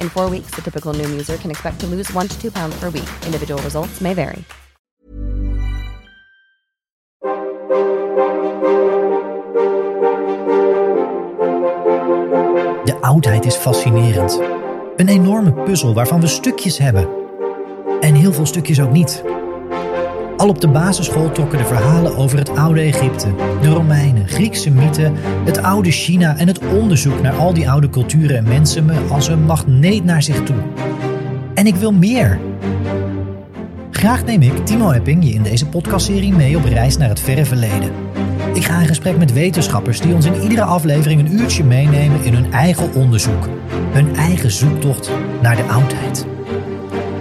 In four weeks, the typical Noom user can expect to lose one to two pounds per week. Individual results may vary. De oudheid is fascinerend. Een enorme puzzel waarvan we stukjes hebben. En heel veel stukjes ook niet. Al op de basisschool trokken de verhalen over het oude Egypte, de Romeinen, Griekse mythen, het oude China en het onderzoek naar al die oude culturen en mensen me als een magneet naar zich toe. En ik wil meer. Graag neem ik, Timo Epping, je in deze podcastserie mee op reis naar het verre verleden. Ik ga in gesprek met wetenschappers die ons in iedere aflevering een uurtje meenemen in hun eigen onderzoek. Hun eigen zoektocht naar de oudheid.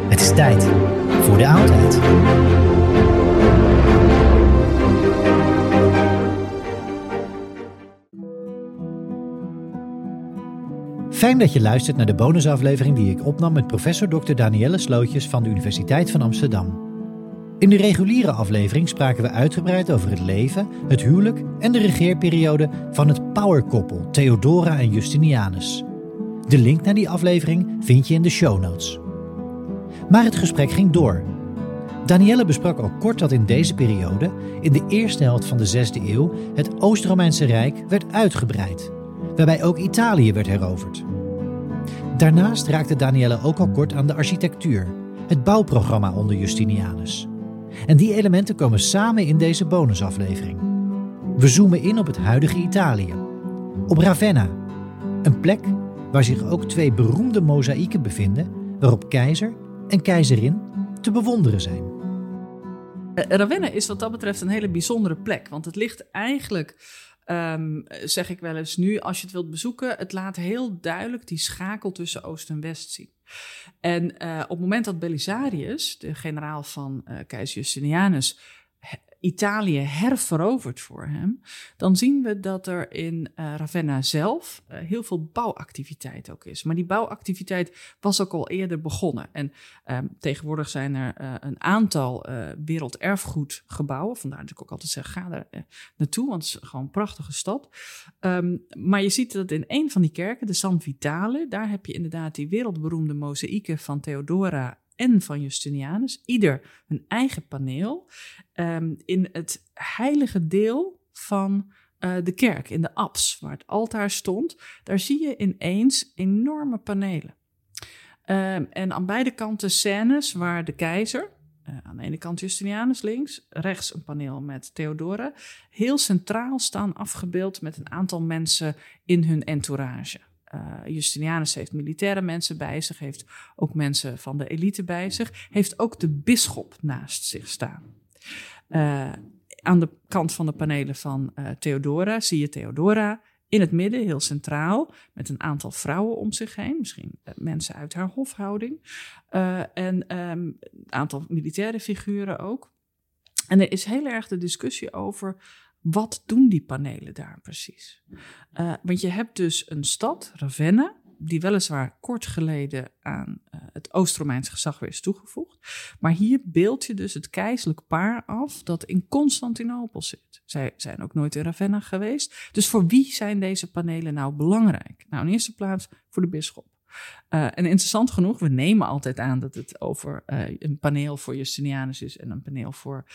Het is tijd voor de oudheid. Fijn dat je luistert naar de bonusaflevering die ik opnam met professor Dr. Danielle Slootjes van de Universiteit van Amsterdam. In de reguliere aflevering spraken we uitgebreid over het leven, het huwelijk en de regeerperiode van het powerkoppel Theodora en Justinianus. De link naar die aflevering vind je in de show notes. Maar het gesprek ging door. Danielle besprak al kort dat in deze periode, in de eerste helft van de 6e eeuw, het Oost-Romeinse Rijk werd uitgebreid, waarbij ook Italië werd heroverd. Daarnaast raakte Danielle ook al kort aan de architectuur, het bouwprogramma onder Justinianus. En die elementen komen samen in deze bonusaflevering. We zoomen in op het huidige Italië, op Ravenna, een plek waar zich ook twee beroemde mozaïeken bevinden, waarop keizer en keizerin te bewonderen zijn. Eh, Ravenna is wat dat betreft een hele bijzondere plek, want het ligt eigenlijk, ehm, zeg ik wel eens nu, als je het wilt bezoeken, het laat heel duidelijk die schakel tussen Oost en West zien. En uh, op het moment dat Belisarius, de generaal van uh, keizer Justinianus, Italië herverovert voor hem, dan zien we dat er in uh, Ravenna zelf uh, heel veel bouwactiviteit ook is. Maar die bouwactiviteit was ook al eerder begonnen. En um, tegenwoordig zijn er uh, een aantal werelderfgoedgebouwen. Vandaar dat ik ook altijd zeg, ga er naartoe, want het is gewoon een prachtige stad. Um, maar je ziet dat in een van die kerken, de San Vitale, daar heb je inderdaad die wereldberoemde mozaïeken van Theodora en van Justinianus, ieder hun eigen paneel, um, in het heilige deel van uh, de kerk, in de abs, waar het altaar stond. Daar zie je ineens enorme panelen. Um, en aan beide kanten scènes waar de keizer, uh, aan de ene kant Justinianus links, rechts een paneel met Theodora, heel centraal staan afgebeeld met een aantal mensen in hun entourage. Uh, Justinianus heeft militaire mensen bij zich, heeft ook mensen van de elite bij zich, heeft ook de bisschop naast zich staan. Uh, aan de kant van de panelen van uh, Theodora zie je Theodora in het midden, heel centraal, met een aantal vrouwen om zich heen. Misschien eh, mensen uit haar hofhouding. En um, een aantal militaire figuren ook. En er is heel erg de discussie over wat doen die panelen daar precies? Uh, want je hebt dus een stad, Ravenna, die weliswaar kort geleden aan uh, het Oost-Romeins gezag weer is toegevoegd. Maar hier beeld je dus het keizerlijk paar af dat in Constantinopel zit. Zij zijn ook nooit in Ravenna geweest. Dus voor wie zijn deze panelen nou belangrijk? Nou, in eerste plaats voor de bisschop. Uh, en interessant genoeg, we nemen altijd aan dat het over een paneel voor Justinianus is en een paneel voor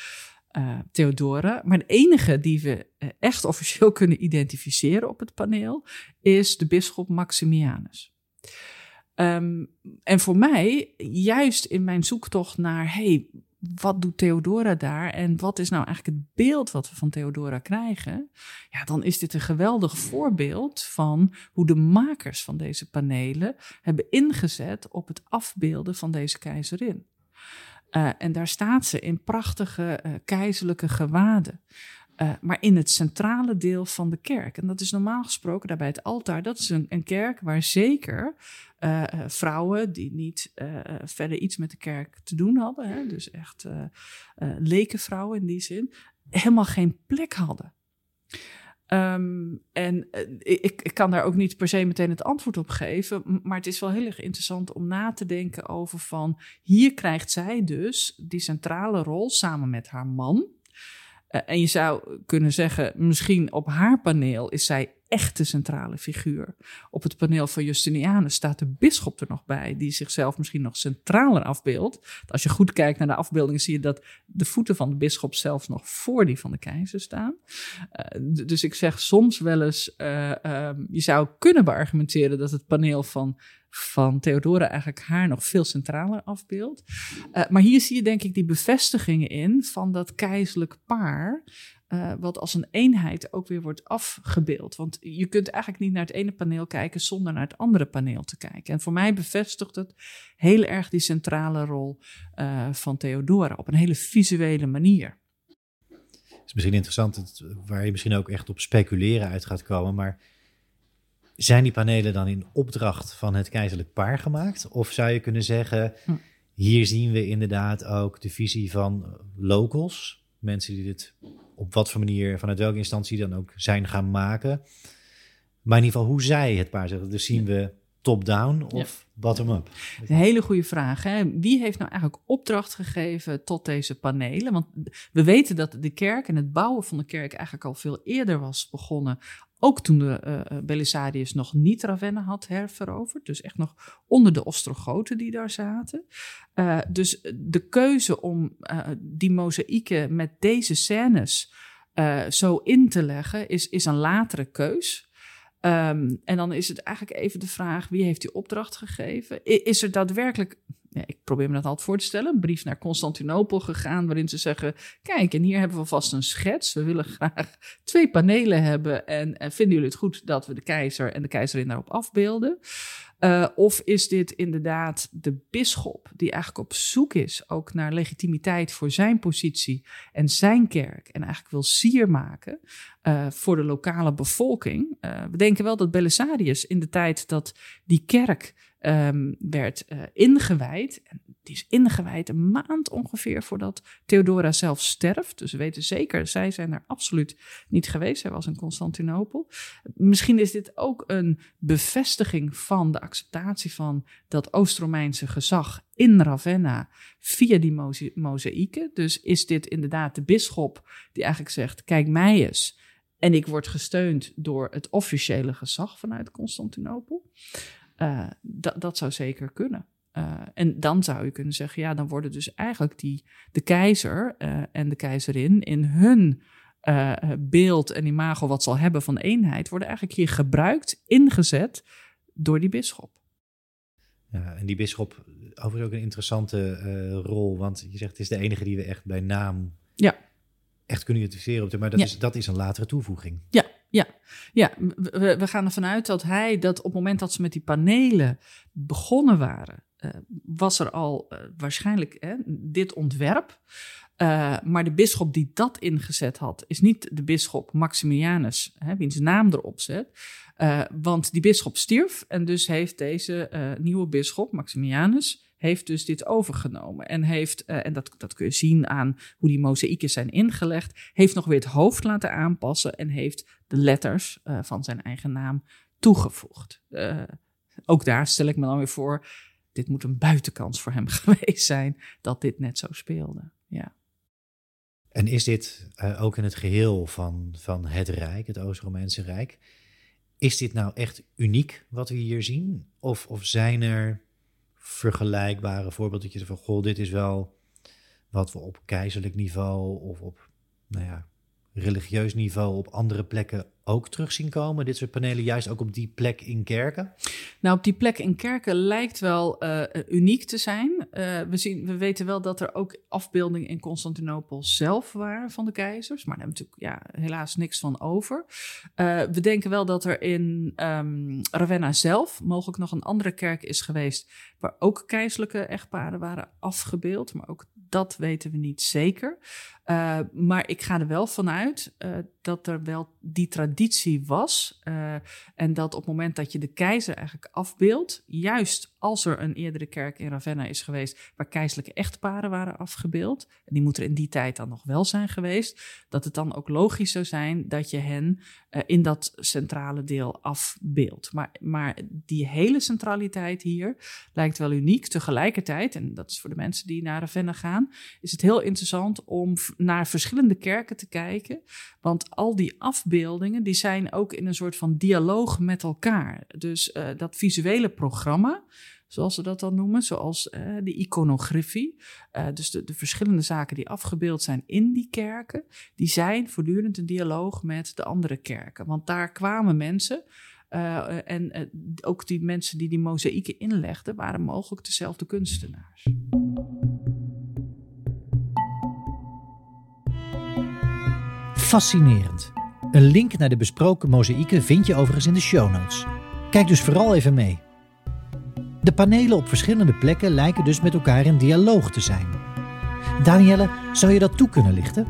uh, Theodora. Maar de enige die we uh, echt officieel kunnen identificeren op het paneel is de bisschop Maximianus. Um, en voor mij, juist in mijn zoektocht naar, hey, wat doet Theodora daar en wat is nou eigenlijk het beeld wat we van Theodora krijgen? Ja, dan is dit een geweldig voorbeeld van hoe de makers van deze panelen hebben ingezet op het afbeelden van deze keizerin. Uh, en daar staat ze in prachtige uh, keizerlijke gewaden. Uh, maar in het centrale deel van de kerk. En dat is normaal gesproken daarbij het altaar. Dat is een, een kerk waar zeker vrouwen die niet verder iets met de kerk te doen hadden. Hè, dus echt lekenvrouwen in die zin. Helemaal geen plek hadden. Um, en uh, ik, ik, kan daar ook niet per se meteen het antwoord op geven. Maar het is wel heel erg interessant om na te denken over van... hier krijgt zij dus die centrale rol samen met haar man. Uh, en je zou kunnen zeggen, misschien op haar paneel is zij echte centrale figuur. Op het paneel van Justinianus staat de bisschop er nog bij, die zichzelf misschien nog centraler afbeeldt. Als je goed kijkt naar de afbeelding, zie je dat de voeten van de bisschop zelfs nog voor die van de keizer staan. Uh, dus ik zeg soms wel eens, uh, uh, je zou kunnen beargumenteren dat het paneel van van Theodora eigenlijk haar nog veel centraler afbeeldt. Uh, maar hier zie je denk ik die bevestigingen in van dat keizerlijk paar. Uh, wat als een eenheid ook weer wordt afgebeeld. Want je kunt eigenlijk niet naar het ene paneel kijken zonder naar het andere paneel te kijken. En voor mij bevestigt het heel erg die centrale rol uh, van Theodora op een hele visuele manier. Het is misschien interessant, waar je misschien ook echt op speculeren uit gaat komen, maar zijn die panelen dan in opdracht van het keizerlijk paar gemaakt? Of zou je kunnen zeggen, hm. hier zien we inderdaad ook de visie van locals, mensen die dit op wat voor manier, vanuit welke instantie dan ook zijn gaan maken. Maar in ieder geval hoe zij het paar zeggen. Dus zien we top-down of ja. bottom-up? Een hele goede vraag. Hè? Wie heeft nou eigenlijk opdracht gegeven tot deze panelen? Want we weten dat de kerk en het bouwen van de kerk eigenlijk al veel eerder was begonnen. Ook toen de uh, Belisarius nog niet Ravenna had herveroverd. Dus echt nog onder de Ostrogoten die daar zaten. Uh, dus de keuze om uh, die mozaïeken met deze scènes zo in te leggen, is, is een latere keus. Um, en dan is het eigenlijk even de vraag: wie heeft die opdracht gegeven? Is er daadwerkelijk, ik probeer me dat altijd voor te stellen, een brief naar Constantinopel gegaan waarin ze zeggen: Kijk, en hier hebben we vast een schets. We willen graag twee panelen hebben. En, en vinden jullie het goed dat we de keizer en de keizerin daarop afbeelden? Uh, of is dit inderdaad de bisschop die eigenlijk op zoek is ook naar legitimiteit voor zijn positie en zijn kerk en eigenlijk wil sier maken uh, voor de lokale bevolking? Uh, we denken wel dat Belisarius in de tijd dat die kerk um, werd ingewijd, en die is ingewijd een maand ongeveer voordat Theodora zelf sterft. Dus we weten zeker, zij zijn er absoluut niet geweest. Zij was in Constantinopel. Misschien is dit ook een bevestiging van de acceptatie van dat Oost-Romeinse gezag in Ravenna via die moza mozaïeken. Dus is dit inderdaad de bisschop die eigenlijk zegt: kijk mij eens. En ik word gesteund door het officiële gezag vanuit Constantinopel. Uh, dat zou zeker kunnen. Uh, en dan zou je kunnen zeggen, ja, dan worden dus eigenlijk die, de keizer uh, en de keizerin in hun uh, beeld en imago wat zal hebben van eenheid, worden eigenlijk hier gebruikt, ingezet door die bisschop. Ja, en die bisschop, overigens ook een interessante rol, want je zegt het is de enige die we echt bij naam ja. echt kunnen identificeren. Maar dat, ja. is, dat is een latere toevoeging. Ja, ja, ja. We, we, gaan ervan uit dat hij dat op het moment dat ze met die panelen begonnen waren, was er al uh, waarschijnlijk hè, dit ontwerp. Uh, maar de bisschop die dat ingezet had, is niet de bisschop Maximianus, hè, wiens naam erop zet. Want die bisschop stierf en dus heeft deze nieuwe bisschop, Maximianus, heeft dus dit overgenomen. En heeft, en dat, dat kun je zien aan hoe die mozaïeken zijn ingelegd, heeft nog weer het hoofd laten aanpassen en heeft de letters van zijn eigen naam toegevoegd. ook daar stel ik me dan weer voor, dit moet een buitenkans voor hem geweest zijn dat dit net zo speelde. Ja. En is dit uh, ook in het geheel van, van het Rijk, het Oost-Romeinse Rijk, is dit nou echt uniek wat we hier zien? Of, of zijn er vergelijkbare voorbeeldjes van, goh, dit is wel wat we op keizerlijk niveau of op, nou ja, religieus niveau op andere plekken ook terug zien komen? Dit soort panelen, juist ook op die plek in kerken? Nou, op die plek in kerken lijkt wel uh, uniek te zijn. Uh, we, zien, we weten wel dat er ook afbeeldingen in Constantinopel zelf waren van de keizers. Maar daar hebben we natuurlijk ja, helaas niks van over. Uh, we denken wel dat er in um, Ravenna zelf mogelijk nog een andere kerk is geweest. waar ook keizerlijke echtparen waren afgebeeld. Maar ook dat weten we niet zeker. Uh, maar ik ga er wel vanuit uh, dat er wel die traditie was. Uh, en dat op het moment dat je de keizer eigenlijk afbeeldt, juist als er een eerdere kerk in Ravenna is geweest waar keizerlijke echtparen waren afgebeeld, en die moeten er in die tijd dan nog wel zijn geweest, dat het dan ook logisch zou zijn dat je hen in dat centrale deel afbeeldt. Maar, maar die hele centraliteit hier lijkt wel uniek. Tegelijkertijd, en dat is voor de mensen die naar Ravenna gaan, is het heel interessant om naar verschillende kerken te kijken. Want al die afbeeldingen die zijn ook in een soort van dialoog met elkaar. Dus uh, dat visuele programma, zoals ze dat dan noemen, zoals uh, de iconografie. Uh, dus de, de, verschillende zaken die afgebeeld zijn in die kerken, die zijn voortdurend een dialoog met de andere kerken. Want daar kwamen mensen. Uh, en ook die mensen die die mozaïeken inlegden, waren mogelijk dezelfde kunstenaars. Fascinerend. Een link naar de besproken mozaïeken vind je overigens in de show notes. Kijk dus vooral even mee. De panelen op verschillende plekken lijken dus met elkaar in dialoog te zijn. Danielle, zou je dat toe kunnen lichten?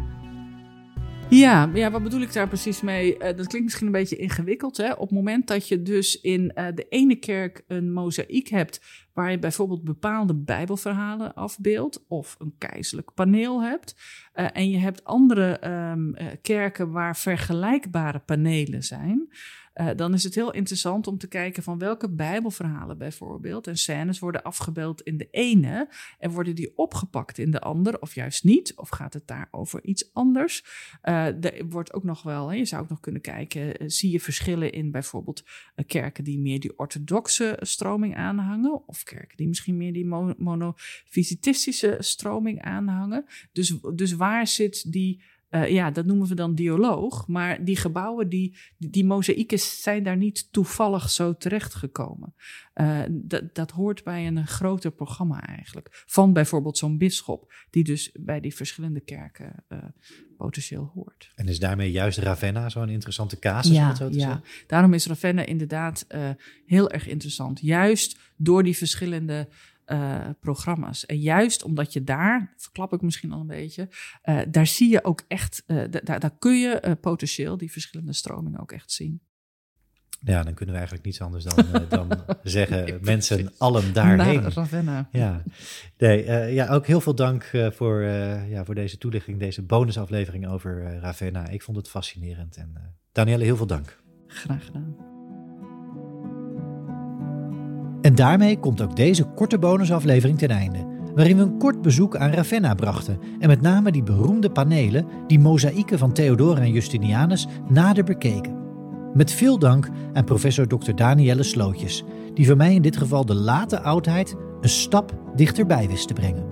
Ja, ja, wat bedoel ik daar precies mee? Uh, dat klinkt misschien een beetje ingewikkeld. Hè? Op het moment dat je dus in uh, de ene kerk een mozaïek hebt, waar je bijvoorbeeld bepaalde Bijbelverhalen afbeeldt, of een keizerlijk paneel hebt, uh, en je hebt andere um, kerken waar vergelijkbare panelen zijn. Uh, dan is het heel interessant om te kijken van welke Bijbelverhalen bijvoorbeeld en scènes worden afgebeeld in de ene en worden die opgepakt in de ander of juist niet? Of gaat het daar over iets anders? Uh, er wordt ook nog wel, je zou ook nog kunnen kijken, uh, zie je verschillen in bijvoorbeeld kerken die meer die orthodoxe stroming aanhangen of kerken die misschien meer die mo monofysitistische stroming aanhangen? Dus, dus waar zit die uh, ja, dat noemen we dan dialoog. Maar die gebouwen, die, die, die mozaïeken zijn daar niet toevallig zo terechtgekomen. Uh, dat, hoort bij een groter programma eigenlijk. Van bijvoorbeeld zo'n bisschop, die dus bij die verschillende kerken uh, potentieel hoort. En is daarmee juist Ravenna zo'n interessante casus? Ja, zo te ja. Zeggen? daarom is Ravenna inderdaad heel erg interessant. Juist door die verschillende uh, programma's. En juist omdat je daar, verklap ik misschien al een beetje, uh, daar zie je ook echt, uh, daar, daar kun je potentieel die verschillende stromingen ook echt zien. Ja, dan kunnen we eigenlijk niets anders dan, dan zeggen, nee, mensen allen daarheen. Ravenna. Ja, nee, ja ook heel veel dank voor, ja, voor deze toelichting, deze bonusaflevering over Ravenna. Ik vond het fascinerend en Danielle, heel veel dank. Graag gedaan. Daarmee komt ook deze korte bonusaflevering ten einde, waarin we een kort bezoek aan Ravenna brachten en met name die beroemde panelen, die mozaïeken van Theodora en Justinianus, nader bekeken. Met veel dank aan professor Dr. Danielle Slootjes, die voor mij in dit geval de late oudheid een stap dichterbij wist te brengen.